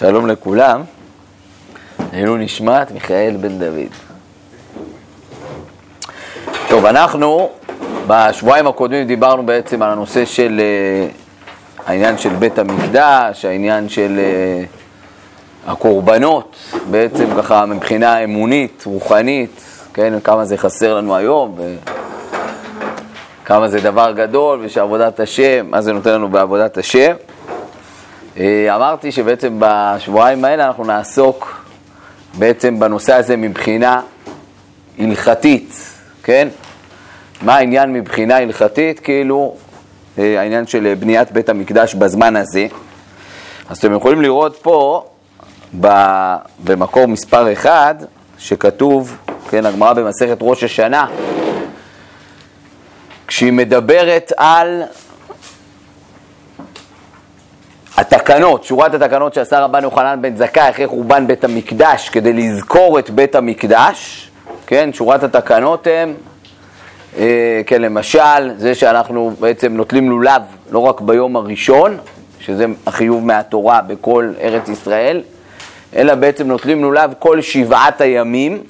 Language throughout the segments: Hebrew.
שלום לכולם, היינו נשמעת מיכאל בן דוד. טוב, אנחנו בשבועיים הקודמים דיברנו בעצם על הנושא של uh, העניין של בית המקדש, העניין של uh, הקורבנות, בעצם ככה מבחינה אמונית, רוחנית, כן, כמה זה חסר לנו היום, וכמה זה דבר גדול, ושעבודת השם, מה זה נותן לנו בעבודת השם. אה, אמרתי שבעצם בשבועיים האלה אנחנו נעסוק בעצם בנושא הזה מבחינה הלכתית, כן? מה העניין מבחינה הלכתית? כאילו אה, העניין של בניית בית המקדש בזמן הזה. אז אתם יכולים לראות פה במקור מספר אחד, שכתוב, כן, הגמרא במסכת ראש השנה, כשהיא מדברת על התקנות, שורת התקנות שעשה רבן יוחנן בן זכאי אחרי חורבן בית המקדש כדי לזכור את בית המקדש, כן, שורת התקנות הן, אה, כן, למשל, זה שאנחנו בעצם נוטלים לולב לא רק ביום הראשון, שזה החיוב מהתורה בכל ארץ ישראל, אלא בעצם נוטלים לולב כל שבעת הימים,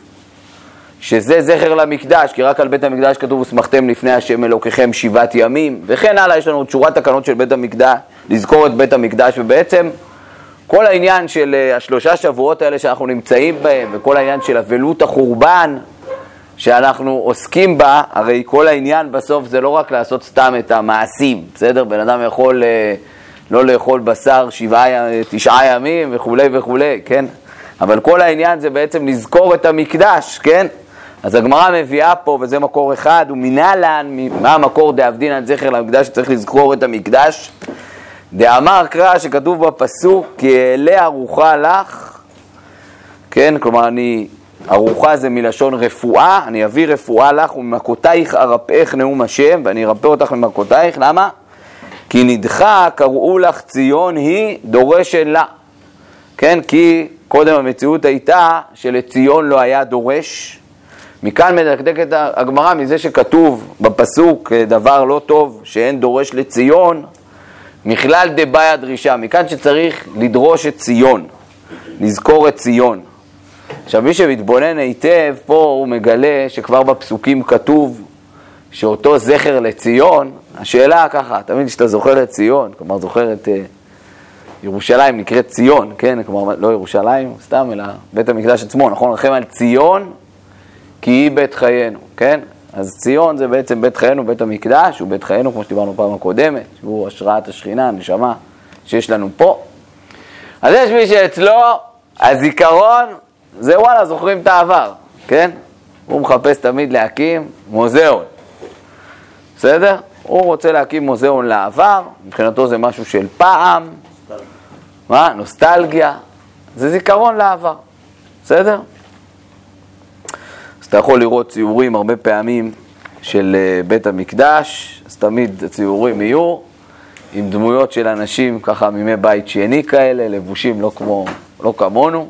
שזה זכר למקדש, כי רק על בית המקדש כתוב, ושמחתם לפני השם אלוקיכם שבעת ימים, וכן הלאה, יש לנו את שורת תקנות של בית המקדש, לזכור את בית המקדש, ובעצם כל העניין של אה, השלושה שבועות האלה שאנחנו נמצאים בהם, וכל העניין של אבלות החורבן שאנחנו עוסקים בה, הרי כל העניין בסוף זה לא רק לעשות סתם את המעשים, בסדר? בן אדם יכול אה, לא לאכול בשר שבעה, תשעה ימים וכולי וכולי, כן? אבל כל העניין זה בעצם לזכור את המקדש, כן? אז הגמרא מביאה פה, וזה מקור אחד, ומנהלן, מה המקור דאבדינן זכר למקדש שצריך לזכור את המקדש? דאמר קרא שכתוב בפסוק, כי אעלה ארוחה לך, כן, כלומר אני, ארוחה זה מלשון רפואה, אני אביא רפואה לך וממכותייך ארפאך נאום השם, ואני ארפא אותך ממכותייך, למה? כי נדחה קראו לך ציון היא דורשת לה, כן, כי קודם המציאות הייתה שלציון לא היה דורש, מכאן מדקדקת הגמרא מזה שכתוב בפסוק דבר לא טוב שאין דורש לציון, מכלל דבעי הדרישה, מכאן שצריך לדרוש את ציון, לזכור את ציון. עכשיו מי שמתבונן היטב, פה הוא מגלה שכבר בפסוקים כתוב שאותו זכר לציון, השאלה ככה, תמיד כשאתה זוכר את ציון, כלומר זוכר את uh, ירושלים נקראת ציון, כן, כלומר לא ירושלים סתם, אלא בית המקדש עצמו, נכון? רחם על ציון כי היא בית חיינו, כן? אז ציון זה בעצם בית חיינו, בית המקדש, הוא בית חיינו, כמו שדיברנו פעם הקודמת, שהוא השראת השכינה, הנשמה שיש לנו פה. אז יש מי שאצלו הזיכרון זה וואלה, זוכרים את העבר, כן? הוא מחפש תמיד להקים מוזיאון, בסדר? הוא רוצה להקים מוזיאון לעבר, מבחינתו זה משהו של פעם, מה? נוסטלגיה, זה זיכרון לעבר, בסדר? אתה יכול לראות ציורים הרבה פעמים של אה, בית המקדש, אז תמיד הציורים יהיו עם דמויות של אנשים ככה מימי בית שני כאלה, לבושים לא כמו, לא כמונו,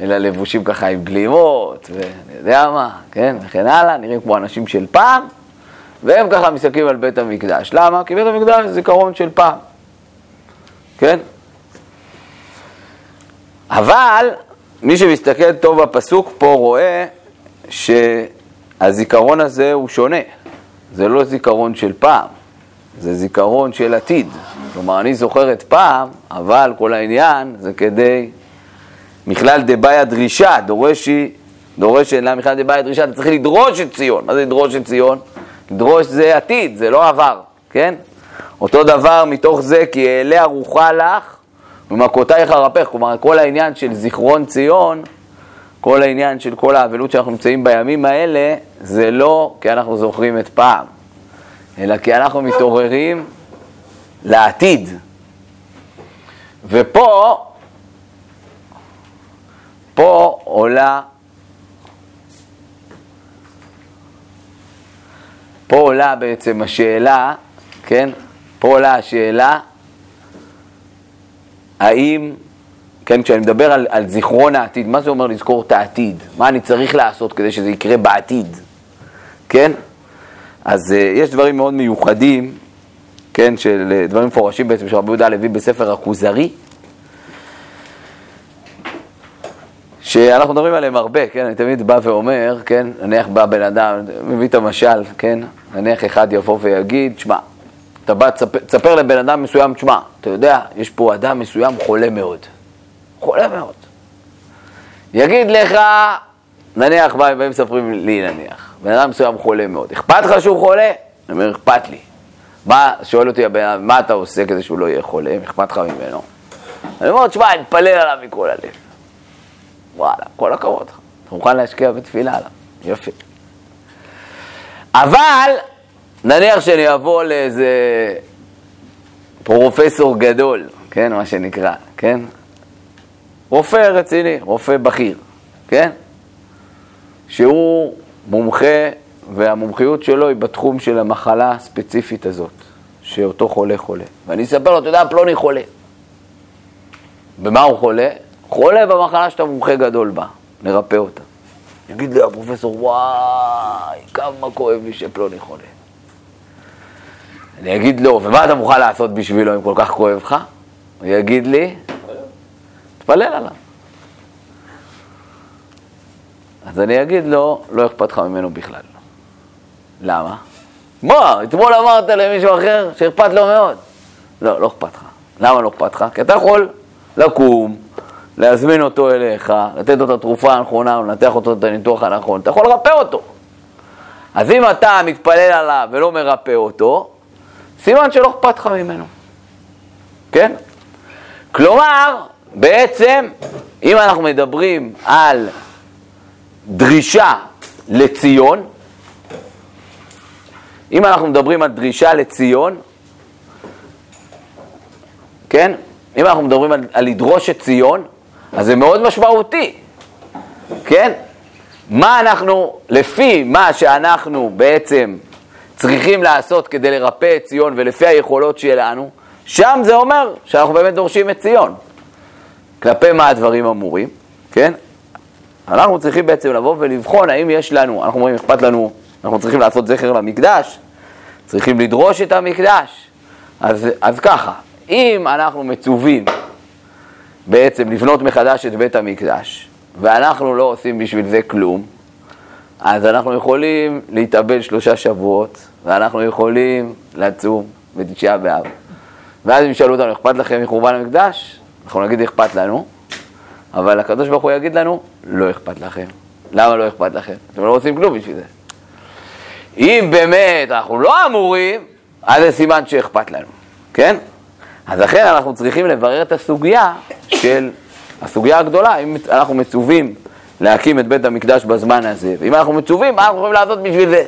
אלא לבושים ככה עם גלימות, ואני יודע מה, כן, וכן הלאה, נראים כמו אנשים של פעם, והם ככה מסתכלים על בית המקדש. למה? כי בית המקדש זה זיכרון של פעם, כן? אבל מי שמסתכל טוב בפסוק פה רואה שהזיכרון הזה הוא שונה. זה לא זיכרון של פעם, זה זיכרון של עתיד. כלומר, אני זוכר את פעם, אבל כל העניין זה כדי מכלל דבעי הדרישה, דורשי, דורש שאלה מכלל דבעי הדרישה, אתה צריך לדרוש את ציון. מה זה לדרוש את ציון? לדרוש זה עתיד, זה לא עבר, כן? אותו דבר מתוך זה, כי אעלה ארוחה לך ומכותייך ארפך. כלומר, כל העניין של זיכרון ציון, כל העניין של כל האבלות שאנחנו נמצאים בימים האלה, זה לא כי אנחנו זוכרים את פעם, אלא כי אנחנו מתעוררים לעתיד. ופה, פה עולה, פה עולה בעצם השאלה, כן? פה עולה השאלה, האם כן, כשאני מדבר על, על זיכרון העתיד, מה זה אומר לזכור את העתיד? מה אני צריך לעשות כדי שזה יקרה בעתיד? כן? אז uh, יש דברים מאוד מיוחדים, כן, של uh, דברים מפורשים בעצם של רבי יהודה הלוי בספר הכוזרי, שאנחנו מדברים עליהם הרבה, כן, אני תמיד בא ואומר, כן, נניח בא בן אדם, מביא את המשל, כן, נניח אחד יבוא ויגיד, שמע, אתה בא, תספר לבן אדם מסוים, תשמע, אתה יודע, יש פה אדם מסוים חולה מאוד, חולה מאוד. יגיד לך, נניח, באים מספרים לי נניח, בן אדם מסוים חולה מאוד, אכפת לך שהוא חולה? אני אומר, אכפת לי. מה, שואל אותי הבן אדם, מה אתה עושה כדי שהוא לא יהיה חולה, אם אכפת לך ממנו? אני אומר, תשמע, אני מתפלל עליו מכל הלב. וואלה, כל הכבוד. אתה מוכן להשקיע בתפילה עליו, יופי. אבל, נניח שאני אבוא לאיזה פרופסור גדול, כן, מה שנקרא, כן? רופא רציני, רופא בכיר, כן? שהוא מומחה, והמומחיות שלו היא בתחום של המחלה הספציפית הזאת, שאותו חולה חולה. ואני אספר לו, אתה יודע, פלוני חולה. במה הוא חולה? חולה במחלה שאתה מומחה גדול בה, נרפא אותה. יגיד לי הפרופסור, וואי, כמה כואב לי שפלוני חולה. אני אגיד לו, ומה אתה מוכן לעשות בשבילו אם כל כך כואב לך? הוא יגיד לי, תפלל עליו. אז אני אגיד לו, לא אכפת לך ממנו בכלל. למה? מה, אתמול אמרת למישהו אחר שאכפת לו מאוד. לא, לא אכפת לך. למה לא אכפת לך? כי אתה יכול לקום, להזמין אותו אליך, לתת לו את התרופה הנכונה, לנתח אותו את הניתוח הנכון, אתה יכול לרפא אותו. אז אם אתה מתפלל עליו ולא מרפא אותו, סימן שלא אכפת לך ממנו. כן? כלומר, בעצם, אם אנחנו מדברים על דרישה לציון, אם אנחנו מדברים על דרישה לציון, כן? אם אנחנו מדברים על, על לדרוש את ציון, אז זה מאוד משמעותי, כן? מה אנחנו, לפי מה שאנחנו בעצם צריכים לעשות כדי לרפא את ציון ולפי היכולות שלנו, שם זה אומר שאנחנו באמת דורשים את ציון. כלפי מה הדברים אמורים, כן? אנחנו צריכים בעצם לבוא ולבחון האם יש לנו, אנחנו אומרים, אכפת לנו, אנחנו צריכים לעשות זכר למקדש, צריכים לדרוש את המקדש. אז, אז ככה, אם אנחנו מצווים בעצם לבנות מחדש את בית המקדש, ואנחנו לא עושים בשביל זה כלום, אז אנחנו יכולים להתאבל שלושה שבועות, ואנחנו יכולים לצום בתשעה באב. ואז אם ישאלו אותנו, אכפת לכם מחורבן המקדש? אנחנו נגיד, אכפת לנו, אבל הקדוש ברוך הוא יגיד לנו, לא אכפת לכם. למה לא אכפת לכם? אתם לא עושים כלום בשביל זה. אם באמת אנחנו לא אמורים, אז זה סימן שאכפת לנו, כן? אז לכן אנחנו צריכים לברר את הסוגיה של, הסוגיה הגדולה, אם אנחנו מצווים להקים את בית המקדש בזמן הזה, ואם אנחנו מצווים, מה אנחנו יכולים לעשות בשביל זה?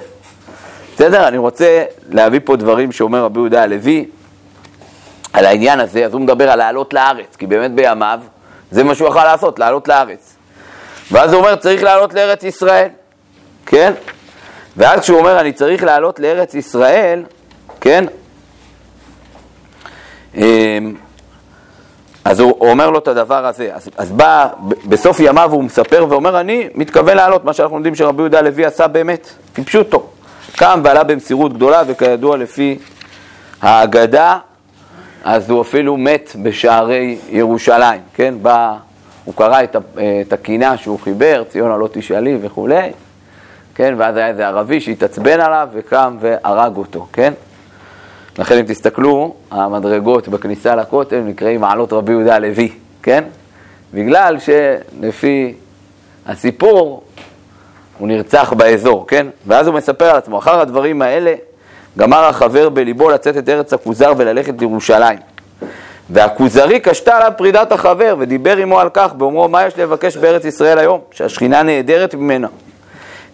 בסדר? אני רוצה להביא פה דברים שאומר רבי יהודה הלוי על העניין הזה, אז הוא מדבר על לעלות לארץ, כי באמת בימיו זה מה שהוא יכול לעשות, לעלות לארץ. ואז הוא אומר, צריך לעלות לארץ ישראל, כן? ואז כשהוא אומר, אני צריך לעלות לארץ ישראל, כן? אמ, אז הוא אומר לו את הדבר הזה. אז, אז בא, בסוף ימיו הוא מספר ואומר, אני מתכוון לעלות, מה שאנחנו יודעים שרבי יהודה הלוי עשה באמת, כפשוטו. קם ועלה במסירות גדולה, וכידוע לפי האגדה, אז הוא אפילו מת בשערי ירושלים, כן? בא, הוא קרא את, את הקינה שהוא חיבר, ציונה לא תשאלי וכולי, כן? ואז היה איזה ערבי שהתעצבן עליו וקם והרג אותו, כן? לכן אם תסתכלו, המדרגות בכניסה לכותל נקראים מעלות רבי יהודה הלוי, כן? בגלל שלפי הסיפור הוא נרצח באזור, כן? ואז הוא מספר על עצמו, אחר הדברים האלה גמר החבר בליבו לצאת את ארץ הכוזר וללכת לירושלים. והכוזרי קשתה עליו פרידת החבר ודיבר עמו על כך באומרו מה יש לבקש בארץ ישראל היום? שהשכינה נעדרת ממנה.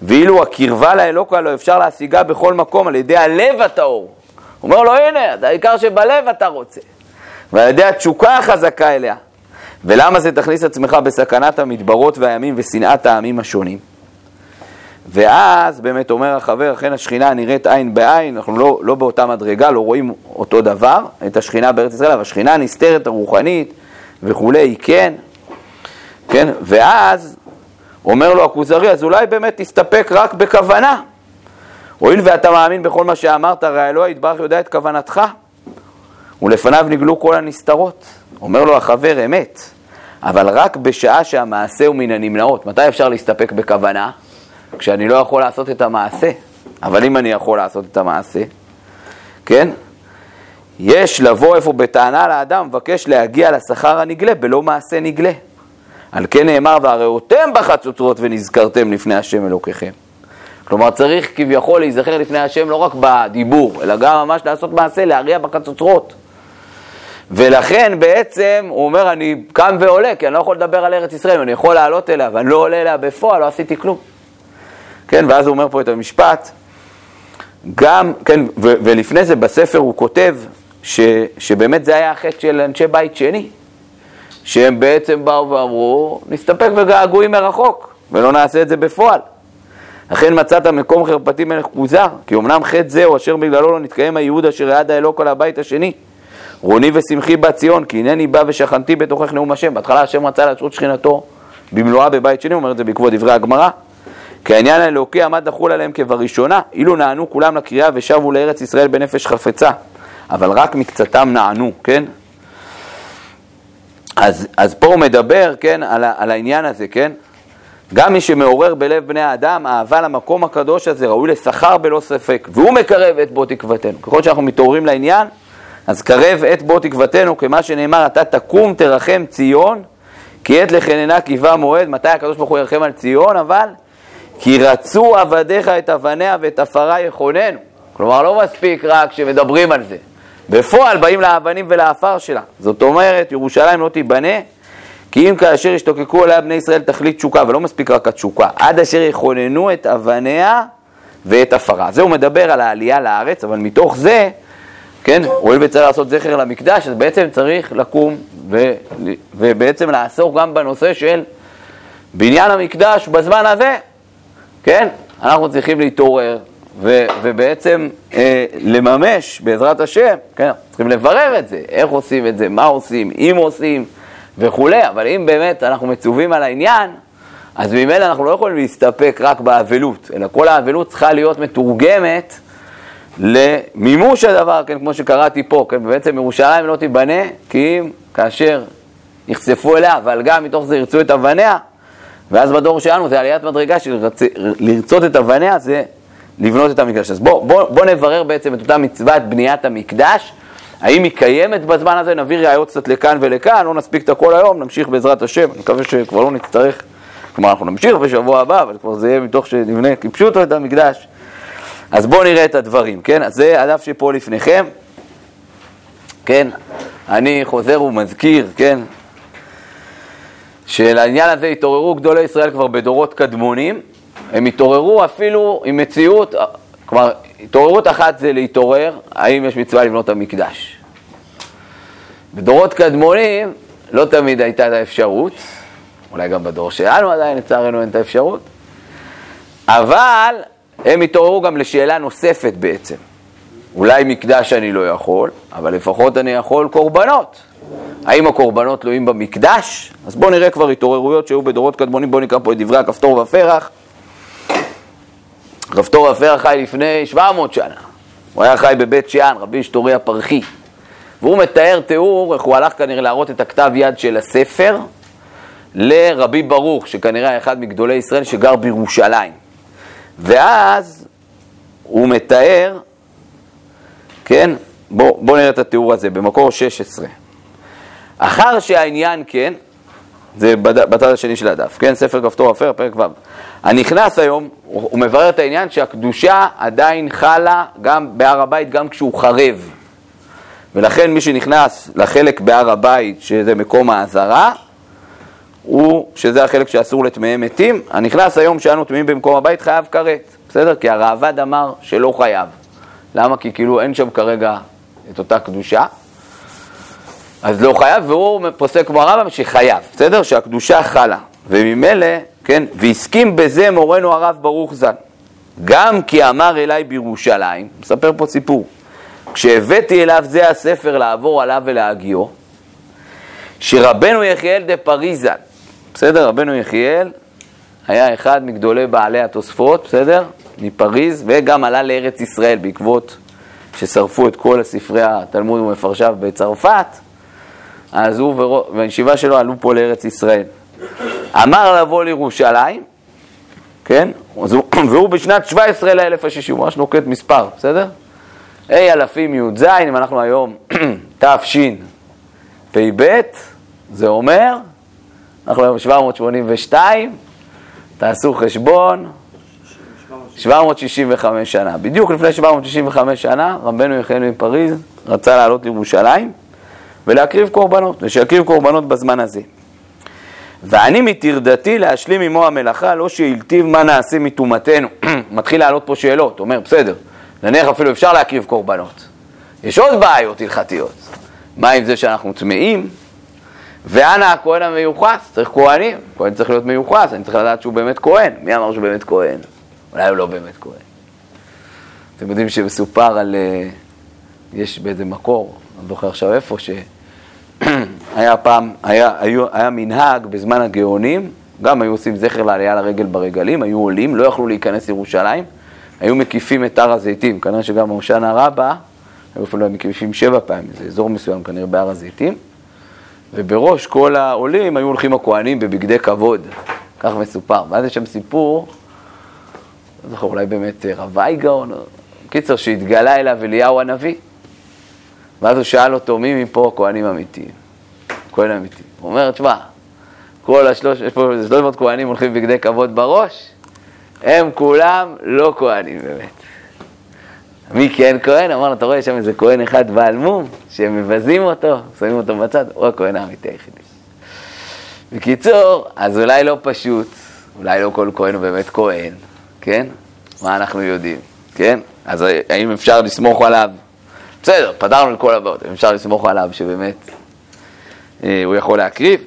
ואילו הקרבה לאלוקה לא אפשר להשיגה בכל מקום על ידי הלב הטהור. הוא אומר לו, הנה, העיקר שבלב אתה רוצה. ועל ידי התשוקה החזקה אליה. ולמה זה תכניס עצמך בסכנת המדברות והימים ושנאת העמים השונים? ואז באמת אומר החבר, אכן השכינה נראית עין בעין, אנחנו לא, לא באותה מדרגה, לא רואים אותו דבר, את השכינה בארץ ישראל, אבל השכינה נסתרת הרוחנית וכולי, היא כן, כן, ואז אומר לו הכוזרי, אז אולי באמת תסתפק רק בכוונה. הואיל ואתה מאמין בכל מה שאמרת, הרי אלוה יתברך יודע את כוונתך, ולפניו נגלו כל הנסתרות. אומר לו החבר, אמת, אבל רק בשעה שהמעשה הוא מן הנמנעות. מתי אפשר להסתפק בכוונה? כשאני לא יכול לעשות את המעשה. אבל אם אני יכול לעשות את המעשה, כן? יש לבוא איפה בטענה לאדם, מבקש להגיע לשכר הנגלה בלא מעשה נגלה. על כן נאמר, והראותם בחצוצרות ונזכרתם לפני השם אלוקיכם. כלומר, צריך כביכול להיזכר לפני השם לא רק בדיבור, אלא גם ממש לעשות מעשה, להריע בחצוצרות. ולכן בעצם הוא אומר, אני קם ועולה, כי אני לא יכול לדבר על ארץ ישראל, אני יכול לעלות אליה, ואני לא עולה אליה בפועל, לא עשיתי כלום. כן, ואז הוא אומר פה את המשפט, גם, כן, ו- ולפני זה בספר הוא כותב ש- שבאמת זה היה החטא של אנשי בית שני, שהם בעצם באו ואמרו, נסתפק בגעגועים מרחוק, ולא נעשה את זה בפועל. אכן מצאת מקום חרפתי מלך פוזר, כי אמנם חטא זהו אשר בגללו לא נתקיים הייעוד אשר יעד האלוק על הבית השני. רוני ושמחי בת ציון, כי הנני בא ושכנתי בתוכך נאום השם. בהתחלה השם רצה להשרות שכינתו במלואה בבית שני, הוא אומר את זה בעקבות דברי הגמרא. כי העניין האלוקי עמד לחול עליהם כבראשונה, אילו נענו כולם לקריאה ושבו לארץ ישראל בנפש חפצה. אבל רק מקצתם נענו, כן? אז, אז פה הוא מדבר, כן, על, על העניין הזה, כן? גם מי שמעורר בלב בני האדם אהבה למקום הקדוש הזה ראוי לשכר בלא ספק, והוא מקרב את בו תקוותנו. ככל שאנחנו מתעוררים לעניין, אז קרב את בו תקוותנו, כמה שנאמר, אתה תקום תרחם ציון, כי עת לחננה קיבה מועד. מתי הקדוש ברוך הוא ירחם על ציון? אבל כי רצו עבדיך את אבניה ואת עפרה יכוננו. כלומר, לא מספיק רק שמדברים על זה. בפועל באים לאבנים ולעפר שלה. זאת אומרת, ירושלים לא תיבנה, כי אם כאשר ישתוקקו עליה בני ישראל תכלית תשוקה, ולא מספיק רק התשוקה, עד אשר יכוננו את אבניה ואת עפרה. זה הוא מדבר על העלייה לארץ, אבל מתוך זה, כן, הואיל וצריך לעשות זכר למקדש, אז בעצם צריך לקום ו, ובעצם לעסוק גם בנושא של בניין המקדש בזמן הזה, כן? אנחנו צריכים להתעורר ו, ובעצם אה, לממש בעזרת השם, כן, צריכים לברר את זה, איך עושים את זה, מה עושים, אם עושים וכולי, אבל אם באמת אנחנו מצווים על העניין, אז ממילא אנחנו לא יכולים להסתפק רק באבלות, אלא כל האבלות צריכה להיות מתורגמת למימוש הדבר, כן, כמו שקראתי פה, כן, בעצם ירושלים לא תיבנה, כי אם כאשר נחשפו אליה, אבל גם מתוך זה ירצו את אבניה, ואז בדור שלנו זה עליית מדרגה של לרצות את אבניה, זה לבנות את המקדש. אז בואו בוא, בוא נברר בעצם את אותה מצוות בניית המקדש, האם היא קיימת בזמן הזה, נביא ראיות קצת לכאן ולכאן, לא נספיק את הכל היום, נמשיך בעזרת השם, אני מקווה שכבר לא נצטרך, כלומר אנחנו נמשיך בשבוע הבא, אבל כבר זה יהיה מתוך שנבנה כפשוטו את המקדש. אז בואו נראה את הדברים, כן? אז זה הדף שפה לפניכם, כן? אני חוזר ומזכיר, כן? שלעניין הזה התעוררו גדולי ישראל כבר בדורות קדמונים, הם התעוררו אפילו עם מציאות, כלומר, התעוררות אחת זה להתעורר, האם יש מצווה לבנות המקדש. בדורות קדמונים לא תמיד הייתה את האפשרות, אולי גם בדור שלנו עדיין לצערנו אין את האפשרות, אבל הם התעוררו גם לשאלה נוספת בעצם. אולי מקדש אני לא יכול, אבל לפחות אני יכול קורבנות. האם הקורבנות תלויים במקדש? אז בואו נראה כבר התעוררויות שהיו בדורות קדמונים, בואו נקרא פה את דברי הכפתור והפרח. רב תור הפרח חי לפני 700 שנה. הוא היה חי בבית שאן, רבי שטורי הפרחי. והוא מתאר תיאור איך הוא הלך כנראה להראות את הכתב יד של הספר לרבי ברוך, שכנראה היה אחד מגדולי ישראל שגר בירושלים. ואז הוא מתאר, כן, בואו בוא נראה את התיאור הזה, במקור 16. אחר שהעניין כן, זה בצד השני של הדף, כן? ספר כפתור אפר, פרק ו'. הנכנס היום, הוא מברר את העניין שהקדושה עדיין חלה גם בהר הבית, גם כשהוא חרב. ולכן מי שנכנס לחלק בהר הבית, שזה מקום האזהרה, הוא, שזה החלק שאסור לטמאי מתים, הנכנס היום שאנו טמאים במקום הבית חייב כרת, בסדר? כי הראב"ד אמר שלא חייב. למה? כי כאילו אין שם כרגע את אותה קדושה. אז לא חייב, והוא פוסק כמו הרמב"ם שחייב, בסדר? שהקדושה חלה. וממילא, כן, והסכים בזה מורנו הרב ברוך ז"ל. גם כי אמר אליי בירושלים, מספר פה סיפור, כשהבאתי אליו זה הספר לעבור עליו ולהגיעו, שרבנו יחיאל דה פריזן, בסדר? רבנו יחיאל היה אחד מגדולי בעלי התוספות, בסדר? מפריז, וגם עלה לארץ ישראל בעקבות ששרפו את כל ספרי התלמוד ומפרשיו בצרפת, אז הוא והישיבה שלו עלו פה לארץ ישראל. אמר לבוא לירושלים, כן? והוא בשנת 17 לאלף השישי, הוא ממש נוקט מספר, בסדר? ה' אלפים י"ז, אם אנחנו היום תשפ"ב, זה אומר, אנחנו היום 782, תעשו חשבון, 765 שנה. בדיוק לפני 765 שנה, רבנו יחיינו מפריז רצה לעלות לירושלים ולהקריב קורבנות, ושיקריב קורבנות בזמן הזה. ואני מטרדתי להשלים עמו המלאכה, לא שהלטיב מה נעשה מטומאתנו. מתחיל לעלות פה שאלות, אומר, בסדר, נניח אפילו אפשר להקריב קורבנות. יש עוד בעיות הלכתיות. מה עם זה שאנחנו טמאים? ואנה הכהן המיוחס? צריך כהנים, כהן צריך להיות מיוחס, אני צריך לדעת שהוא באמת כהן. מי אמר שהוא באמת כהן? אולי הוא לא באמת כהן. אתם יודעים שמסופר על... אה, יש באיזה מקור, אני זוכר עכשיו איפה, שהיה פעם, היה, היה, היה מנהג בזמן הגאונים, גם היו עושים זכר לעלייה לרגל ברגלים, היו עולים, לא יכלו להיכנס לירושלים, היו מקיפים את הר הזיתים, כנראה שגם הושענא רבה, היו אפילו מקיפים שבע פעמים, זה אזור מסוים כנראה בהר הזיתים, ובראש כל העולים היו הולכים הכוהנים בבגדי כבוד, כך מסופר. ואז יש שם סיפור, לא זוכר, אולי באמת רב וייגאון, קיצר, שהתגלה אליו אליהו הנביא. ואז הוא שאל אותו, מי מפה כהנים אמיתיים? כהן אמיתי. הוא אומר, תשמע, כל השלוש, יש פה שלוש מאות כהנים הולכים בגדי כבוד בראש, הם כולם לא כהנים באמת. מי כן כהן? אמר לו, אתה רואה, יש שם איזה כהן אחד בעל מום, שהם מבזים אותו, שמים אותו בצד, הוא הכהן האמיתי היחידי. בקיצור, אז אולי לא פשוט, אולי לא כל כהן הוא באמת כהן, כן? מה אנחנו יודעים, כן? אז האם אפשר לסמוך עליו? בסדר, פתרנו את כל הבעיות, אפשר לסמוך עליו שבאמת אה, הוא יכול להקריב.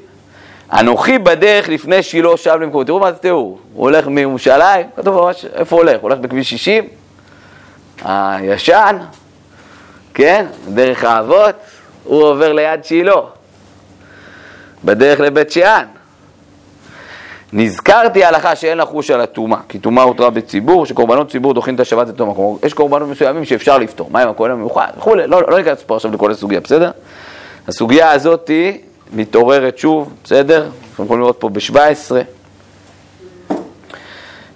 אנוכי בדרך לפני שילה שב למקום, תראו מה זה תיאור, הוא הולך מירושלים, כתוב ממש איפה הוא הולך, הוא הולך בכביש 60, הישן, כן, דרך האבות, הוא עובר ליד שילה, בדרך לבית שאן. נזכרתי הלכה שאין לחוש על הטומאה, כי טומאה הותרה בציבור, שקורבנות ציבור דוחים את השבת לטומאה. כלומר, יש קורבנות מסוימים שאפשר לפתור, מה עם הכהן המיוחד וכולי, לא, לא ניכנס פה עכשיו לכל הסוגיה, בסדר? הסוגיה הזאת היא מתעוררת שוב, בסדר? אתם יכולים לראות פה ב-17,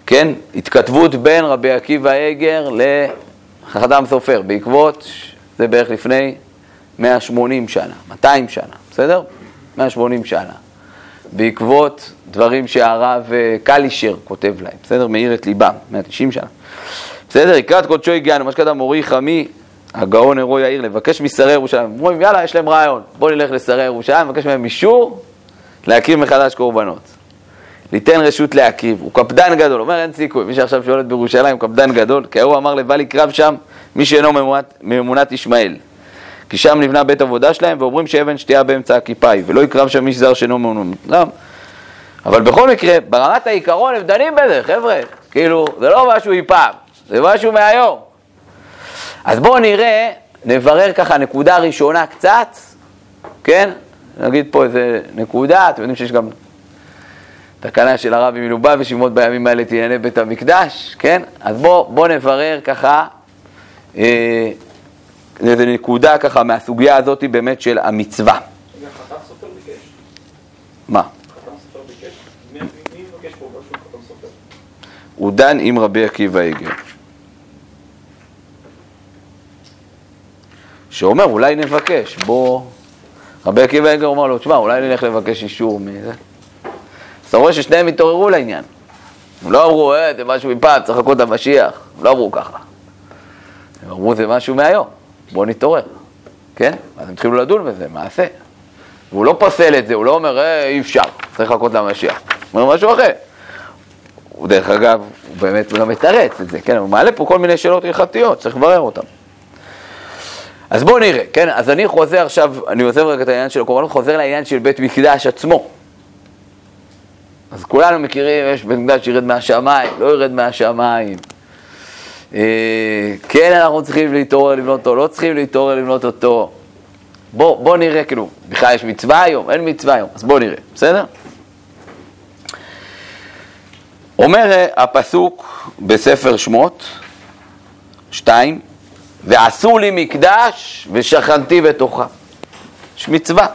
כן? התכתבות בין רבי עקיבא אגר לחדם סופר, בעקבות, זה בערך לפני 180 שנה, 200 שנה, בסדר? 180 שנה. בעקבות דברים שהרב אה, קלישר כותב להם, בסדר? מאיר את ליבם, 190 שנה. בסדר? לקראת קודשו הגענו, מה שכתב מורי חמי, הגאון אירו יאיר, לבקש משרי ירושלים. אומרים, יאללה, יש להם רעיון, בואו נלך לשרי ירושלים, נבקש מהם אישור להקריב מחדש קורבנות. ליתן רשות להקריב, הוא קפדן גדול, אומר אין סיכוי, מי שעכשיו שואלת בירושלים הוא קפדן גדול, כי ההוא אמר לבל יקרב שם מי שאינו מאמונת ישמעאל. כי שם נבנה בית עבודה שלהם, ואומרים שאבן שתייה באמצע הכיפה היא, ולא יקרב שם איש זר שאינו מאמונת. אבל בכל מקרה, ברמת העיקרון הם דנים בזה, חבר'ה. כאילו, זה לא משהו אי פעם, זה משהו מהיום. אז בואו נראה, נברר ככה נקודה ראשונה קצת, כן? נגיד פה איזה נקודה, אתם יודעים שיש גם תקנה של הרבי מלובביץ' ללמוד בימים האלה ענייני בית המקדש, כן? אז בואו בוא נברר ככה אה, איזה נקודה ככה מהסוגיה הזאת באמת של המצווה. מה? הוא דן עם רבי עקיבא איגר. שאומר, אולי נבקש, בוא... רבי עקיבא איגר אומר לו, תשמע, אולי נלך לבקש אישור מזה. אז אתה רואה ששניהם התעוררו לעניין. הם לא אמרו, אה, זה משהו מפעם, צריך לחכות למשיח. הם לא אמרו ככה. הם אמרו, זה משהו מהיום, בוא נתעורר. כן? אז הם התחילו לדון בזה, מעשה. והוא לא פוסל את זה, הוא לא אומר, אה, אי אפשר, צריך לחכות למשיח. הוא אומר משהו אחר. הוא דרך אגב, הוא באמת גם מתרץ את זה, כן, הוא מעלה פה כל מיני שאלות הלכתיות, צריך לברר אותן. אז בואו נראה, כן, אז אני חוזר עכשיו, אני עוזב רגע את העניין של הקורבנות, חוזר לעניין של בית מקדש עצמו. אז כולנו מכירים, יש בית מקדש שירד מהשמיים, לא ירד מהשמיים. אה, כן, אנחנו צריכים להתעורר לבנות אותו, לא צריכים להתעורר לבנות אותו. בואו בוא נראה, כאילו, בכלל יש מצווה היום, אין מצווה היום, אז בואו נראה, בסדר? אומר הפסוק בספר שמות, שתיים, ועשו לי מקדש ושכנתי בתוכה. יש מצווה.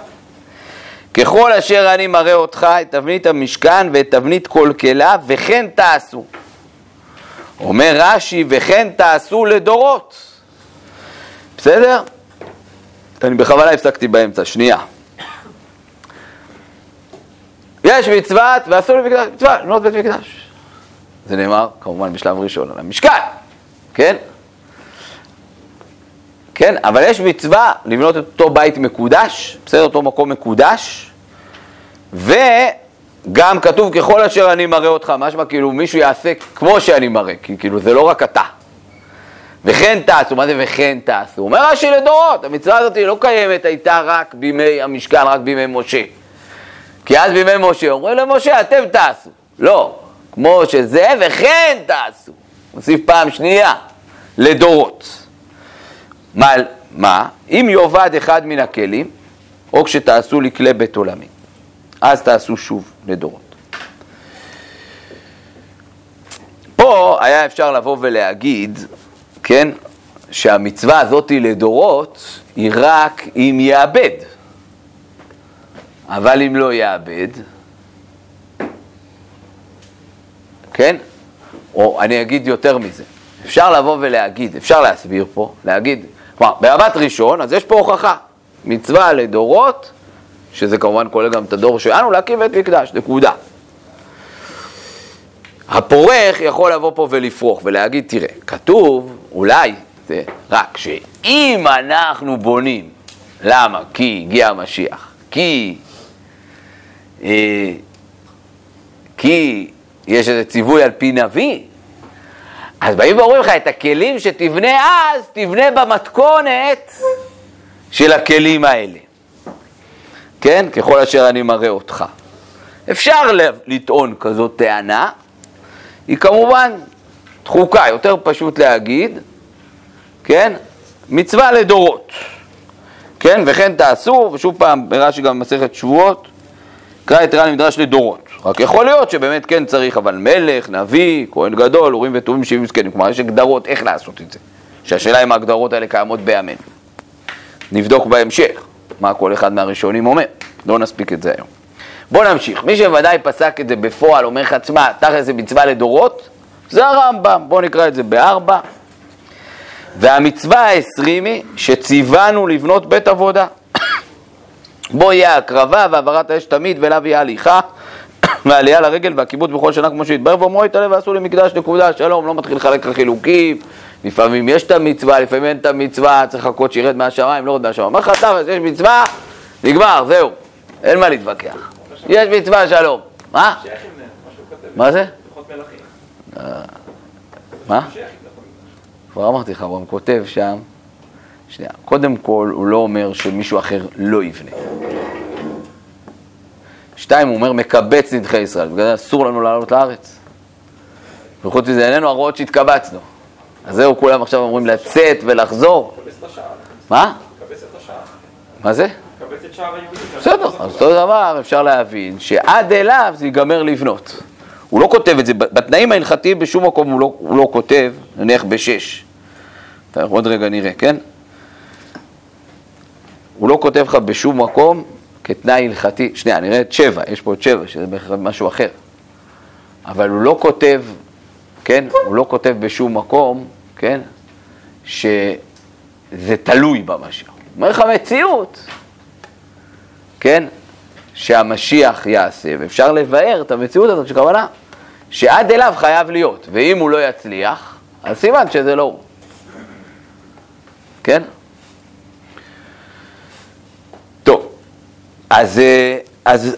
ככל אשר אני מראה אותך את תבנית המשכן ואת תבנית כל כלה, וכן תעשו. אומר רש"י, וכן תעשו לדורות. בסדר? אני בכוונה הפסקתי באמצע, שנייה. יש מצוות, ועשו מקדש, מצווה, לבנות בית מקדש. זה נאמר, כמובן, בשלב ראשון על המשכן, כן? כן, אבל יש מצווה לבנות את אותו בית מקודש, בסדר, אותו מקום מקודש, וגם כתוב ככל אשר אני מראה אותך, משמע כאילו מישהו יעשה כמו שאני מראה, כי כאילו זה לא רק אתה. וכן תעשו, מה זה וכן תעשו? אומר רש"י לדורות, המצווה הזאת לא קיימת, הייתה רק בימי המשכן, רק בימי משה. כי אז בימי משה אומרים למשה, אתם תעשו. לא, כמו שזה, וכן תעשו. נוסיף פעם שנייה, לדורות. מה, מה? אם יאבד אחד מן הכלים, או כשתעשו לי כלי בית עולמי, אז תעשו שוב לדורות. פה היה אפשר לבוא ולהגיד, כן, שהמצווה הזאת לדורות היא רק אם יאבד. אבל אם לא יאבד, כן? או אני אגיד יותר מזה, אפשר לבוא ולהגיד, אפשר להסביר פה, להגיד, כלומר, במבט ראשון, אז יש פה הוכחה, מצווה לדורות, שזה כמובן כולל גם את הדור שלנו, להקים בית מקדש, נקודה. הפורך יכול לבוא פה ולפרוח ולהגיד, תראה, כתוב, אולי, זה רק שאם אנחנו בונים, למה? כי הגיע המשיח, כי, אה, כי יש איזה ציווי על פי נביא, אז באים ואומרים לך, את הכלים שתבנה אז, תבנה במתכונת של הכלים האלה. כן? ככל אשר אני מראה אותך. אפשר לטעון כזאת טענה, היא כמובן דחוקה, יותר פשוט להגיד, כן? מצווה לדורות. כן? וכן תעשו, ושוב פעם, ברש"י גם במסכת שבועות, קרא את למדרש לדורות. רק יכול להיות שבאמת כן צריך, אבל מלך, נביא, כהן גדול, הורים וטובים שבעים זקנים. כלומר, יש הגדרות איך לעשות את זה. שהשאלה אם ההגדרות האלה קיימות בימינו. נבדוק בהמשך מה כל אחד מהראשונים אומר. לא נספיק את זה היום. בואו נמשיך. מי שוודאי פסק את זה בפועל, אומר לך, תשמע, תכל'ס זה מצווה לדורות, זה הרמב"ם. בואו נקרא את זה בארבע. והמצווה העשרימי שציוונו לבנות בית עבודה. בו יהיה הקרבה והעברת האש תמיד ואליו יהיה הליכה והעלייה לרגל והקיבוץ בכל שנה כמו שהתברר ואומרו יתעלה ועשו לי מקדש נקודה שלום לא מתחיל לחלק לחילוקים לפעמים יש את המצווה לפעמים אין את המצווה צריך לחכות שירד מהשמיים לא יורד מהשמיים אומר לך אתה יש מצווה נגמר זהו אין מה להתווכח יש מצווה שלום מה? מה זה? אה, מה? כבר אמרתי לך, הוא כותב שם שנייה, קודם כל הוא לא אומר שמישהו אחר לא יבנה. שתיים, הוא אומר מקבץ נדחי ישראל, בגלל זה אסור לנו לעלות לארץ. וחוץ מזה, איננו הרואות שהתקבצנו. אז זהו, כולם עכשיו אומרים לצאת ולחזור. מה? מה זה? בסדר, אז אותו דבר אפשר להבין שעד אליו זה ייגמר לבנות. הוא לא כותב את זה, בתנאים ההלכתיים בשום מקום הוא לא, הוא לא כותב, נניח בשש. עוד רגע נראה, כן? הוא לא כותב לך בשום מקום כתנאי הלכתי, שנייה, נראה את שבע, יש פה את שבע, שזה בכלל משהו אחר. אבל הוא לא כותב, כן, הוא לא כותב בשום מקום, כן, שזה תלוי במשיח. הוא אומר לך מציאות, כן, שהמשיח יעשה, ואפשר לבאר את המציאות הזאת שכוונה, שעד אליו חייב להיות, ואם הוא לא יצליח, אז סימן שזה לא הוא. כן? אז, אה, אז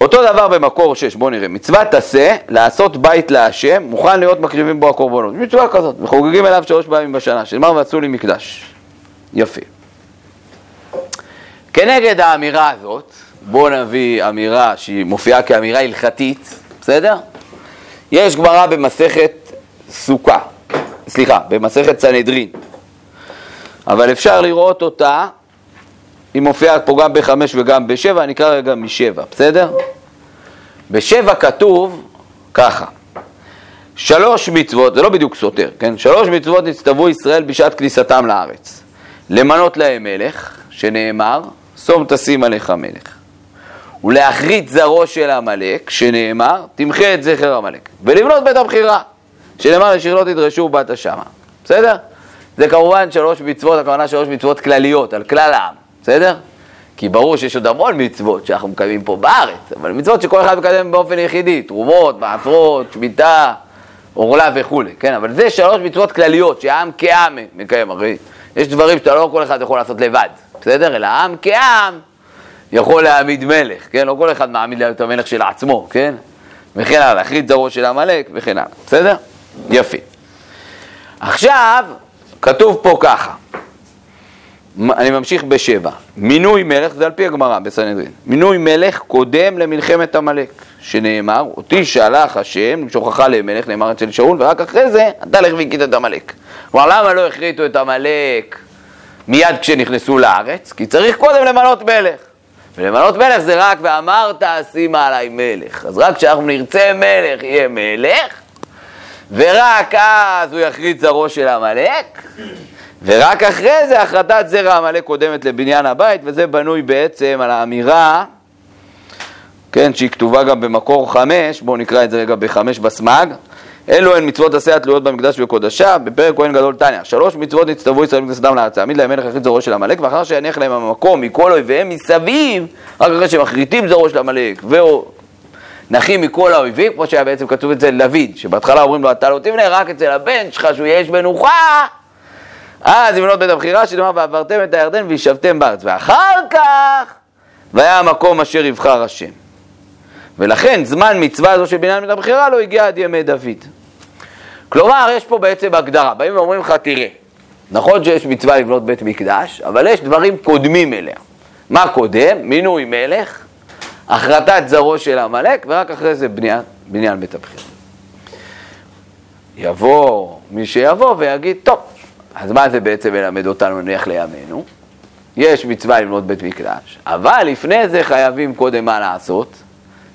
אותו דבר במקור 6, בואו נראה, מצוות עשה, לעשות בית להשם, מוכן להיות מקריבים בו הקורבנות. מצווה כזאת, וחוגגים אליו שלוש פעמים בשנה, שנאמר ועשו לי מקדש. יפה. כנגד האמירה הזאת, בואו נביא אמירה שהיא מופיעה כאמירה הלכתית, בסדר? יש גמרא במסכת סוכה, סליחה, במסכת סנהדרין, אבל אפשר לראות אותה היא מופיעה פה גם בחמש וגם בשבע, אני אקרא רגע משבע, בסדר? בשבע כתוב ככה, שלוש מצוות, זה לא בדיוק סותר, כן? שלוש מצוות נצטוו ישראל בשעת כניסתם לארץ. למנות להם מלך, שנאמר, שום תשים עליך מלך. ולהחריץ זרעו של עמלק, שנאמר, תמחה את זכר עמלק, ולבנות בית הבחירה, שנאמר, לשיר לא תדרשו ובאת שמה. בסדר? זה כמובן שלוש מצוות, הכוונה שלוש מצוות כלליות, על כלל העם, בסדר? כי ברור שיש עוד המון מצוות שאנחנו מקיימים פה בארץ, אבל מצוות שכל אחד מקדם באופן יחידי, תרומות, מעשרות, שמיטה, עורלה וכולי, כן? אבל זה שלוש מצוות כלליות שהעם כעם מקיים, הרי יש דברים שאתה לא כל אחד יכול לעשות לבד, בסדר? אלא העם כעם יכול להעמיד מלך, כן? לא כל אחד מעמיד את המלך של עצמו, כן? וכן הלאה, להחריד זרעו של עמלק וכן הלאה, בסדר? יפי. עכשיו, כתוב פה ככה, אני ממשיך בשבע, מינוי מלך, זה על פי הגמרא בסנהדרין, מינוי מלך קודם למלחמת עמלק, שנאמר, אותי שלח השם למשוכך למלך, נאמר אצל שאול, ורק אחרי זה אתה לך והכית את עמלק. כלומר, למה לא החריטו את עמלק מיד כשנכנסו לארץ? כי צריך קודם למנות מלך. ולמנות מלך זה רק ואמרת שימה עליי מלך. אז רק כשאנחנו נרצה מלך יהיה מלך, ורק אז הוא יחריט זרעו של עמלק, ורק אחרי זה החלטת זרע עמלק קודמת לבניין הבית, וזה בנוי בעצם על האמירה, כן, שהיא כתובה גם במקור חמש, בואו נקרא את זה רגע בחמש בסמ"ג. אלו הן מצוות עשה התלויות במקדש ובקודשה, בפרק כהן גדול תניא. שלוש מצוות נצטוו ישראל מכנסת אדם לארץ, להעמיד להם מלך יחיד זרעו של עמלק, ואחר שיניח להם המקום מכל אויביהם מסביב, רק אחרי שמחריטים זרעו של עמלק, ונחים מכל האויבים, כמו שהיה בעצם כתוב אצל דוד, שבהתחלה אומרים לו אתה לא תבנה, רק אצל הבן שלך שהוא יש מנוחה, אז יבנות בית הבחירה, שנאמר ועברתם את הירדן וישבתם בארץ, ואחר כך, והיה המקום אשר יבחר השם. ולכן זמן מצווה הזו של בניין בית הבחירה לא הגיע עד ימי דוד. כלומר, יש פה בעצם הגדרה, באים ואומרים לך, תראה, נכון שיש מצווה לבנות בית מקדש, אבל יש דברים קודמים אליה. מה קודם? מינוי מלך, החרטת זרעו של עמלק, ורק אחרי זה בניין, בניין בית הבחירה. יבוא מי שיבוא ויגיד, טוב, אז מה זה בעצם מלמד אותנו נניח לימינו? יש מצווה לבנות בית מקדש, אבל לפני זה חייבים קודם מה לעשות?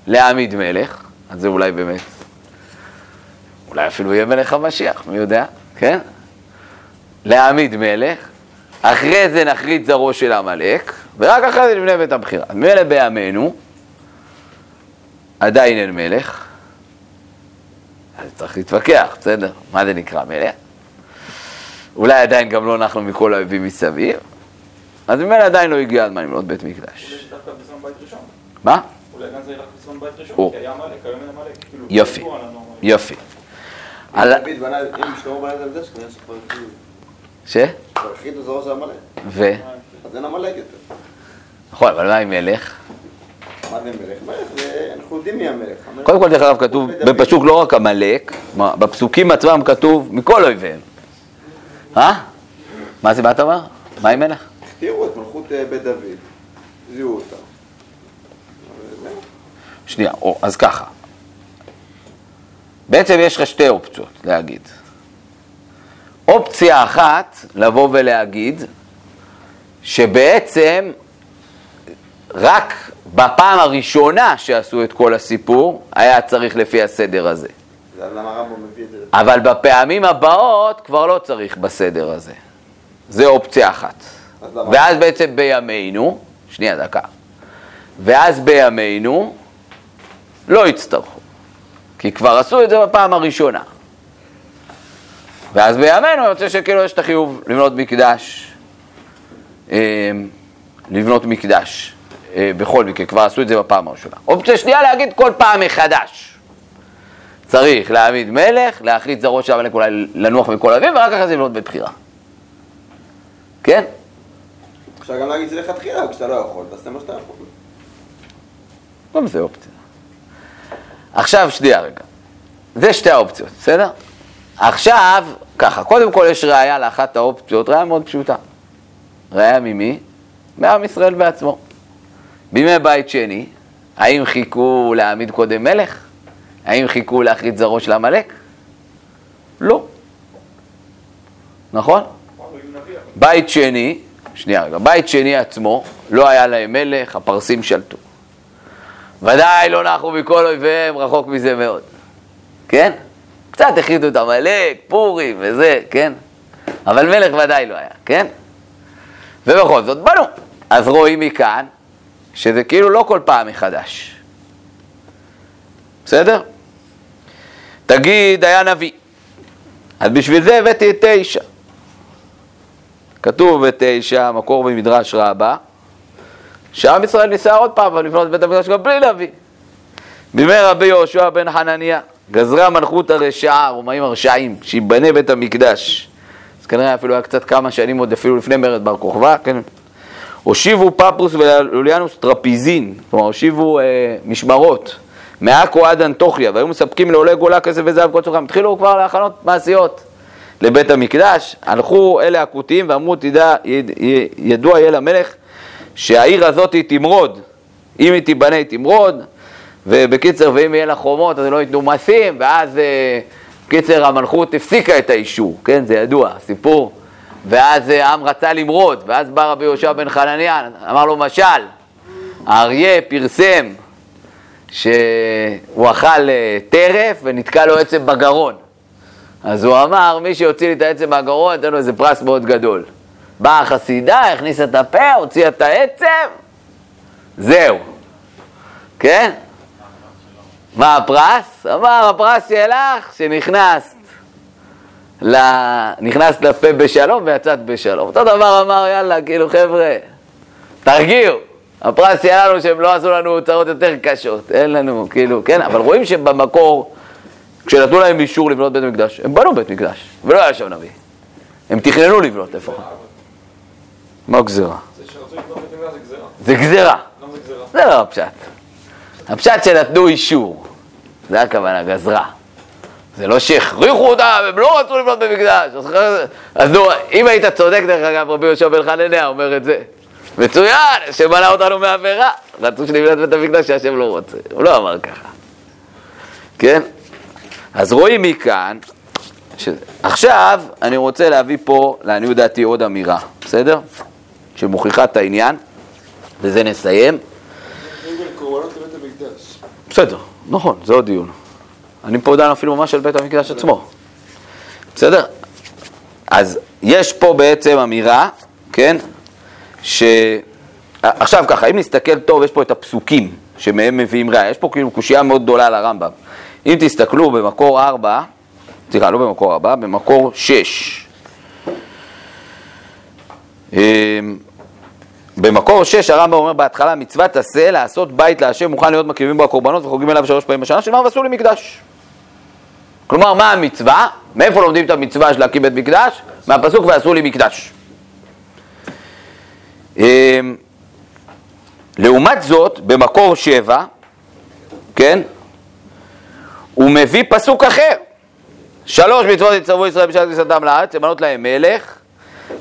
להעמיד מלך, אז זה אולי באמת אולי אפילו יהיה מלך המשיח, מי יודע, כן? להעמיד מלך, אחרי זה נחריד זרעו של עמלק, ורק אחרי זה נבנה בית הבחירה. מילא בימינו, עדיין אין מלך, אז צריך להתווכח, בסדר? מה זה נקרא מלך? אולי עדיין גם לא נחנו מכל האויבים מסביב, אז ממילא עדיין לא הגיע הזמן לבנות בית מקדש. מה? זה ילך בזמן בית ראשון, כי היה עמלק, היום אין עמלק. כאילו, יופי, יופי. התחילו. ש? ו? אז אין עמלק יותר. נכון, אבל מה עם מלך? קודם כל, דרך אגב, כתוב בפסוק לא רק עמלק, בפסוקים עצמם כתוב מכל אויביהם. אה? מה זה, מה אתה אומר? מה עם מלך? הכתירו את מלכות אה, בית דוד, זיהו אותה. שנייה, או, אז ככה. בעצם יש לך שתי אופציות להגיד. אופציה אחת, לבוא ולהגיד, שבעצם רק בפעם הראשונה שעשו את כל הסיפור, היה צריך לפי הסדר הזה. זה למה הרמב"ם מביא את זה. אבל בפעמים הבאות כבר לא צריך בסדר הזה. זה אופציה אחת. ואז בעצם בימינו, שנייה דקה, ואז בימינו לא יצטרכו, כי כבר עשו את זה בפעם הראשונה. ואז בימינו יוצא שכאילו יש את החיוב לבנות מקדש, אה, לבנות מקדש, אה, בכל מקרה, כבר עשו את זה בפעם הראשונה. אופציה שנייה להגיד כל פעם מחדש. צריך להעמיד מלך, להחליט זרעו של המלך אולי לנוח מכל אביב, ורק אחרי זה לבנות בית בחירה. כן? אפשר גם להגיד את זה לכתחילה, כשאתה לא יכול, תעשה מה שאתה יכול. גם זה אופציה. עכשיו, שנייה רגע. זה שתי האופציות, בסדר? עכשיו, ככה, קודם כל יש ראייה לאחת האופציות, ראייה מאוד פשוטה. ראייה ממי? מעם ישראל בעצמו. בימי בית שני, האם חיכו להעמיד קודם מלך? האם חיכו להחריד זרעו של עמלק? לא. נכון? בית שני, שנייה רגע, בית שני עצמו, לא היה להם מלך, הפרסים שלטו. ודאי לא נחו מכל אויביהם, רחוק מזה מאוד. כן? קצת החליטו את עמלק, פורים וזה, כן? אבל מלך ודאי לא היה, כן? ובכל זאת בנו. אז רואים מכאן שזה כאילו לא כל פעם מחדש. בסדר? תגיד, היה נביא. אז בשביל זה הבאתי את תשע. כתוב בתשע, מקור במדרש רבה, שעם ישראל ניסה עוד פעם לבנות את בית המקדש גם בלי נביא. בימי רבי יהושע בן חנניה, גזרה מלכות הרשעה, רומאים הרשעים, שיבנה בית המקדש. אז כנראה אפילו היה קצת כמה שנים עוד אפילו לפני מרד בר כוכבא, כן? הושיבו פפוס ולוליאנוס טרפיזין, כלומר הושיבו אה, משמרות, מעכו עד אנטוכיה, והיו מספקים לעולי גולה כסף וזהב כל צורכם. התחילו כבר להכנות מעשיות לבית המקדש, הלכו אלה הכותיים ואמרו, תדע, יד, ידוע יהיה למלך שהעיר הזאת היא תמרוד, אם היא תיבנה היא תמרוד, ובקיצר, ואם יהיה לה חומות אז לא ייתנו מסים, ואז, אה, בקיצר, המלכות הפסיקה את האישור, כן, זה ידוע, סיפור. ואז אה, העם רצה למרוד, ואז בא רבי יהושע בן חנניה, אמר לו משל, האריה פרסם שהוא אכל אה, טרף ונתקע לו עצם בגרון. אז הוא אמר, מי שיוציא לי את העצם מהגרון, ייתן לו איזה פרס מאוד גדול. באה החסידה, הכניסה את הפה, הוציאה את העצם, זהו. כן? מה הפרס? אמר, הפרס שלך שנכנסת ל... נכנסת לפה בשלום ויצאת בשלום. אותו דבר אמר, יאללה, כאילו, חבר'ה, תרגיעו. הפרס שלנו שהם לא עשו לנו הוצאות יותר קשות, אין לנו, כאילו, כן, אבל רואים שבמקור, כשנתנו להם אישור לבנות בית מקדש, הם בנו בית מקדש, ולא היה שם נביא. הם תכננו לבנות לפחות. מה גזירה? זה גזירה. זה גזירה? זה לא הפשט. הפשט שנתנו אישור, זה הכוונה, גזרה. זה לא שהכריחו אותם, הם לא רצו לבנות במקדש. אז נו, אם היית צודק, דרך אגב, רבי יהושע בן חנניה אומר את זה. מצוין, שמנע אותנו מעבירה. רצו שנבנת בית המקדש שהשם לא רוצה. הוא לא אמר ככה. כן? אז רואים מכאן, ש... עכשיו אני רוצה להביא פה, לעניות דעתי, עוד אמירה, בסדר? שמוכיחה את העניין, וזה נסיים. בסדר, נכון, זה עוד דיון. אני פה דן אפילו ממש על בית המקדש עצמו. בסדר? אז יש פה בעצם אמירה, כן? ש... עכשיו ככה, אם נסתכל טוב, יש פה את הפסוקים שמהם מביאים ראיה. יש פה כאילו קושייה מאוד גדולה על הרמב"ם. אם תסתכלו במקור 4, סליחה, לא במקור 4, במקור 6. במקור 6 הרמב"ם אומר בהתחלה, מצוות עשה לעשות בית להשם מוכן להיות מקריבים בו הקורבנות וחוגגים אליו שלוש פעמים בשנה, שנאמר ועשו לי מקדש. כלומר, מה המצווה? מאיפה לומדים את המצווה של להקים בית מקדש? מהפסוק ועשו לי מקדש. אמ, לעומת זאת, במקור 7, כן? הוא מביא פסוק אחר. שלוש מצוות יצטרפו ישראל בשעת כניסתם לארץ, למנות להם מלך,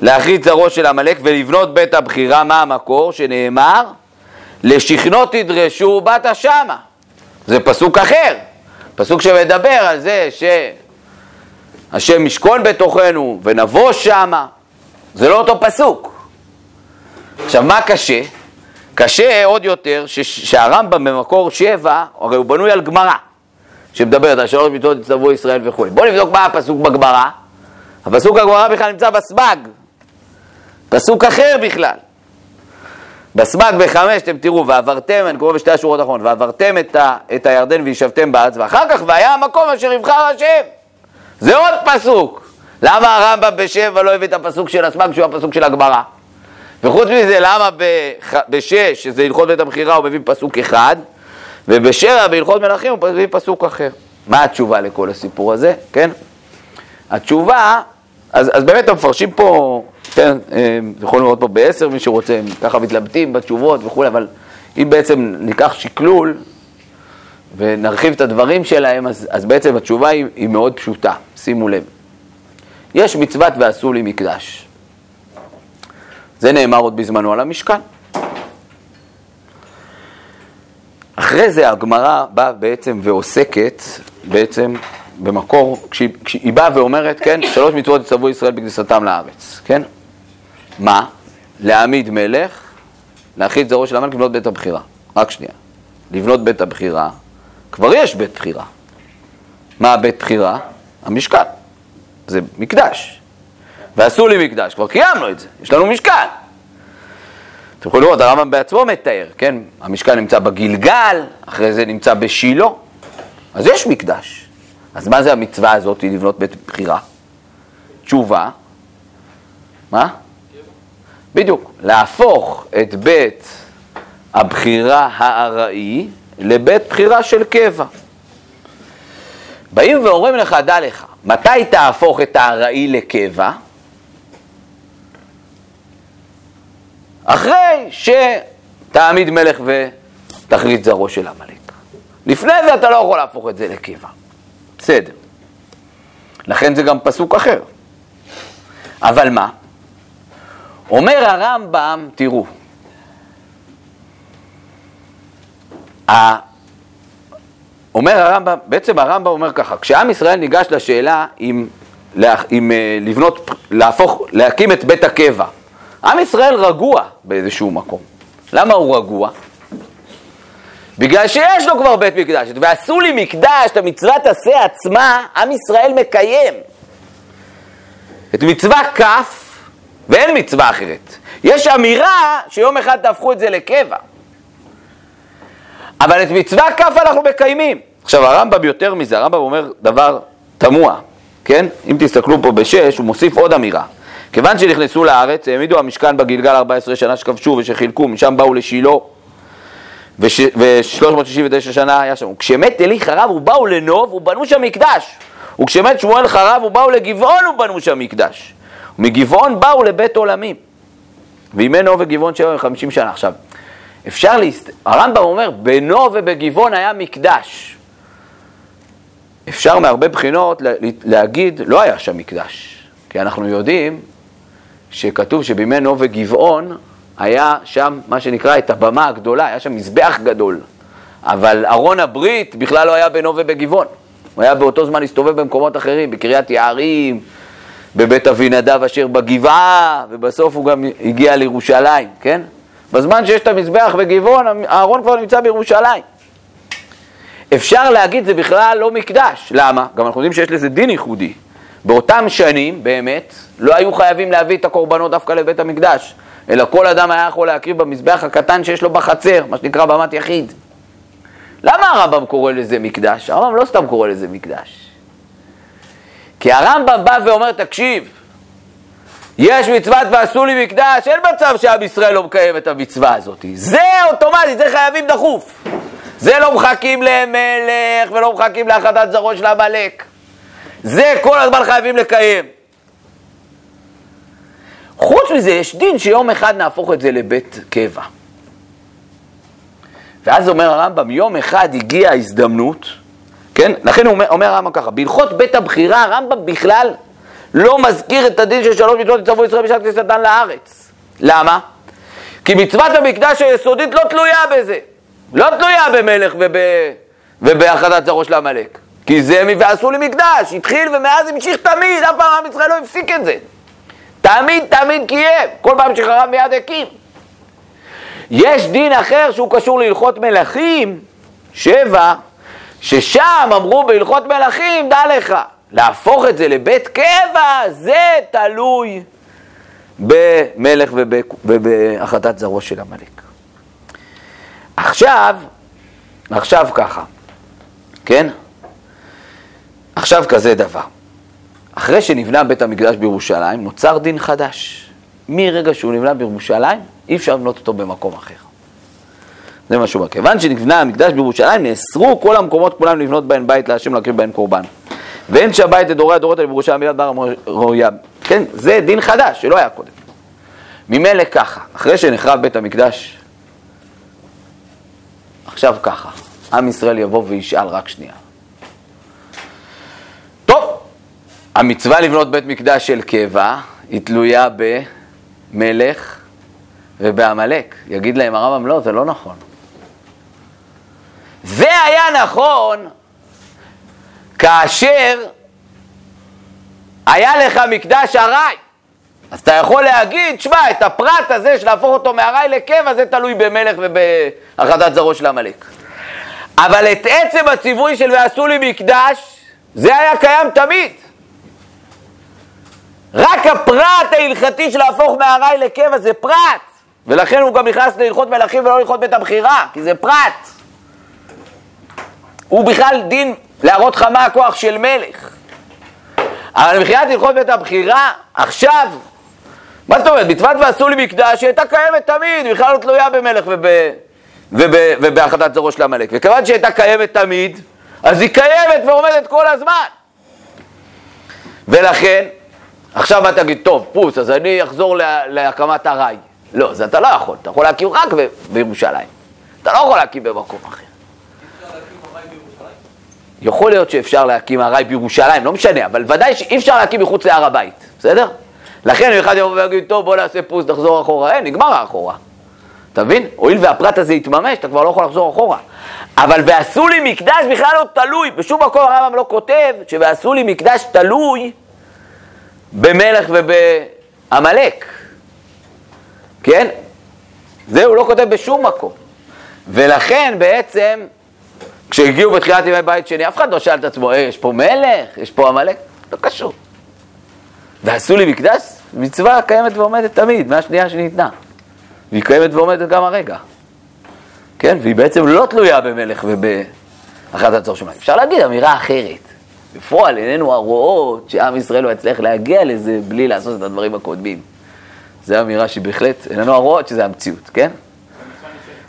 להכריז זרעו של עמלק ולבנות בית הבחירה, מה המקור? שנאמר, לשכנות תדרשו באת שמה. זה פסוק אחר, פסוק שמדבר על זה שהשם ישכון בתוכנו ונבוא שמה. זה לא אותו פסוק. עכשיו, מה קשה? קשה עוד יותר שהרמב"ם במקור שבע, הרי הוא בנוי על גמרא, שמדברת על שלוש מצוות יצטרפו ישראל וכו'. בואו נבדוק מה הפסוק בגמרא. הפסוק בגמרא בכלל נמצא בסבג, פסוק אחר בכלל. בסבג בחמש אתם תראו, ועברתם, אני קורא בשתי השורות האחרונות, ועברתם את, ה, את הירדן וישבתם בארץ, ואחר כך והיה המקום אשר יבחר השם. זה עוד פסוק. למה הרמב"ם בשבע לא הביא את הפסוק של הסבג שהוא הפסוק של הגמרא? וחוץ מזה, למה בח... בשש, שזה הלכות בית המכירה, הוא מביא פסוק אחד, ובשבע, בהלכות מלכים, הוא מביא פסוק אחר. מה התשובה לכל הסיפור הזה, כן? התשובה, אז, אז באמת המפרשים פה, כן, יכולים לראות פה בעשר, מי שרוצה, ככה מתלבטים בתשובות וכולי, אבל אם בעצם ניקח שקלול ונרחיב את הדברים שלהם, אז, אז בעצם התשובה היא, היא מאוד פשוטה, שימו לב. יש מצוות ועשו לי מקדש. זה נאמר עוד בזמנו על המשכן. אחרי זה הגמרא באה בעצם ועוסקת בעצם במקור, כשהיא, כשהיא באה ואומרת, כן, שלוש מצוות יצטוו ישראל בכניסתם לארץ, כן? מה? להעמיד מלך, להכיל זרעו של המלך, לבנות בית הבחירה. רק שנייה. לבנות בית הבחירה, כבר יש בית בחירה. מה הבית בחירה? המשכן. זה מקדש. ועשו לי מקדש, כבר קיימנו את זה, יש לנו משכן. אתם יכולים לראות, הרמב"ם בעצמו מתאר, כן? המשכן נמצא בגלגל, אחרי זה נמצא בשילה, אז יש מקדש. אז מה זה המצווה הזאת, לבנות בית בחירה? תשובה, מה? בדיוק, להפוך את בית הבחירה הארעי לבית בחירה של קבע. באים ואומרים לך, דע לך, מתי תהפוך את הארעי לקבע? אחרי שתעמיד מלך ותכרית זרעו של עמלק. לפני זה אתה לא יכול להפוך את זה לקבע. בסדר. לכן זה גם פסוק אחר. אבל מה? אומר הרמב"ם, תראו, אומר הרמב"ם, בעצם הרמב"ם אומר ככה, כשעם ישראל ניגש לשאלה אם, אם אה, לבנות, להפוך, להקים את בית הקבע, עם ישראל רגוע באיזשהו מקום. למה הוא רגוע? בגלל שיש לו כבר בית מקדש, ועשו לי מקדש, את המצוות עשה עצמה, עם ישראל מקיים. את מצווה כ' ואין מצווה אחרת. יש אמירה שיום אחד תהפכו את זה לקבע. אבל את מצווה כ' אנחנו מקיימים. עכשיו הרמב"ם יותר מזה, הרמב"ם אומר דבר תמוה, כן? אם תסתכלו פה בשש, הוא מוסיף עוד אמירה. כיוון שנכנסו לארץ, העמידו המשכן בגלגל 14 שנה שכבשו ושחילקו, משם באו לשילה, ו-369 שנה היה שם. כשמת אלי חרב ובאו לנוב ובנו שם מקדש. וכשמת שמואל חרב ובאו לגבעון ובנו שם מקדש. ומגבעון באו לבית עולמים. וימי נוב וגבעון שבע וחמישים שנה. עכשיו, אפשר להסת... הרמב"ם אומר, בנוב ובגבעון היה מקדש. אפשר מהרבה בחינות להגיד, לא היה שם מקדש. כי אנחנו יודעים שכתוב שבימי נוב וגבעון היה שם מה שנקרא את הבמה הגדולה, היה שם מזבח גדול. אבל ארון הברית בכלל לא היה בנוב ובגבעון. הוא היה באותו זמן להסתובב במקומות אחרים, בקריית יערים, בבית אבינדב אשר בגבעה, ובסוף הוא גם הגיע לירושלים, כן? בזמן שיש את המזבח בגבעון, הארון כבר נמצא בירושלים. אפשר להגיד זה בכלל לא מקדש. למה? גם אנחנו יודעים שיש לזה דין ייחודי. באותם שנים, באמת, לא היו חייבים להביא את הקורבנות דווקא לבית המקדש, אלא כל אדם היה יכול להקריב במזבח הקטן שיש לו בחצר, מה שנקרא במת יחיד. למה הרמב"ם קורא לזה מקדש? הרמב"ם לא סתם קורא לזה מקדש. כי הרמב"ם בא ואומר, תקשיב, יש מצוות ועשו לי מקדש, אין מצב שעם ישראל לא מקיים את המצווה הזאת. זה אוטומטית, זה חייבים דחוף. זה לא מחכים למלך ולא מחכים להחלטת זרוע של עמלק. זה כל הזמן חייבים לקיים. חוץ מזה, יש דין שיום אחד נהפוך את זה לבית קבע. ואז אומר הרמב"ם, יום אחד הגיעה ההזדמנות, כן? לכן הוא אומר, הרמב"ם ככה, בהלכות בית הבחירה, הרמב"ם בכלל לא מזכיר את הדין של שלוש מצוות יצטרכו ישראל בשעת כניסתן לארץ. למה? כי מצוות המקדש היסודית לא תלויה בזה. לא תלויה במלך וב... ובהכרזת זרעו של עמלק. כי זה ועשו לי מקדש, התחיל ומאז המשיך תמיד, אף פעם עם ישראל לא הפסיק את זה. תמיד תמיד קיים, כל פעם שחרב מיד הקים. יש דין אחר שהוא קשור להלכות מלכים, שבע, ששם אמרו בהלכות מלכים, דע לך, להפוך את זה לבית קבע, זה תלוי במלך ובהחלטת זרוע של עמלק. עכשיו, עכשיו ככה, כן? עכשיו כזה דבר. אחרי שנבנה בית המקדש בירושלים, נוצר דין חדש. מרגע שהוא נבנה בירושלים, אי אפשר לבנות אותו במקום אחר. זה מה שהוא אומר. כיוון שנבנה המקדש בירושלים, נאסרו כל המקומות כולם לבנות בהן בית להשם להקריב בהן קורבן. ואין שהבית לדורי הדורות האלה בירושלים מיד בר ראויה. כן, זה דין חדש שלא היה קודם. ממילא ככה, אחרי שנחרב בית המקדש, עכשיו ככה, עם ישראל יבוא וישאל רק שנייה. טוב, המצווה לבנות בית מקדש של קבע היא תלויה במלך ובעמלק. יגיד להם הרמב"ם, לא, זה לא נכון. זה היה נכון כאשר היה לך מקדש ארעי. אז אתה יכול להגיד, שמע, את הפרט הזה של להפוך אותו מארעי לקבע, זה תלוי במלך ובהחלטת זרעו של עמלק. אבל את עצם הציווי של ועשו לי מקדש, זה היה קיים תמיד. רק הפרט ההלכתי של להפוך מארעי לקבע זה פרט. ולכן הוא גם נכנס להלכות מלכים ולא להלכות בית הבחירה, כי זה פרט. הוא בכלל דין להראות לך מה הכוח של מלך. אבל מבחינת הלכות בית הבחירה, עכשיו, מה זאת אומרת? מצוות ועשו לי מקדש, היא הייתה קיימת תמיד, בכלל לא תלויה במלך וב, וב, ובהחלטת זרוע של עמלק. וכיוון שהיא הייתה קיימת תמיד, אז היא קיימת ועומדת כל הזמן. ולכן, עכשיו מה תגיד, טוב, פוס, אז אני אחזור לה, להקמת ארעי. לא, זה אתה לא יכול, אתה יכול להקים רק ב, בירושלים. אתה לא יכול להקים במקום אחר. יכול להיות שאפשר להקים ארעי בירושלים, לא משנה, אבל ודאי שאי אפשר להקים מחוץ להר הבית, בסדר? לכן אם אחד יבוא ויגיד, טוב בוא נעשה פוס, נחזור אחורה, אין, נגמר האחורה. אתה מבין? הואיל והפרט הזה יתממש, אתה כבר לא יכול לחזור אחורה. אבל ועשו לי מקדש בכלל לא תלוי, בשום מקום הרמב"ם לא כותב שוועשו לי מקדש תלוי במלך ובעמלק. כן? זה הוא לא כותב בשום מקום. ולכן בעצם, כשהגיעו בתחילת ימי בית שני, אף אחד לא שאל את עצמו, אה, יש פה מלך? יש פה עמלק? לא קשור. ועשו לי מקדש, מצווה קיימת ועומדת תמיד, מהשנייה שניתנה. והיא קיימת ועומדת גם הרגע. כן? והיא בעצם לא תלויה במלך ובהחלטת צור שמיים. אפשר להגיד אמירה אחרת. בפועל איננו הרואות שעם ישראל לא יצליח להגיע לזה בלי לעשות את הדברים הקודמים. זו אמירה שבהחלט איננו הרואות שזה המציאות, כן?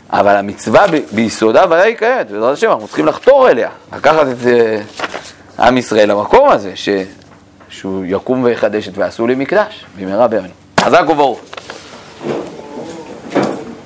אבל המצווה ביסודה ודאי קיימת, בעזרת השם אנחנו צריכים לחתור אליה, לקחת את uh, עם ישראל למקום הזה, ש... שהוא יקום ויחדש את ועשו לי מקדש, במהרה בימינו. חזק וברוך.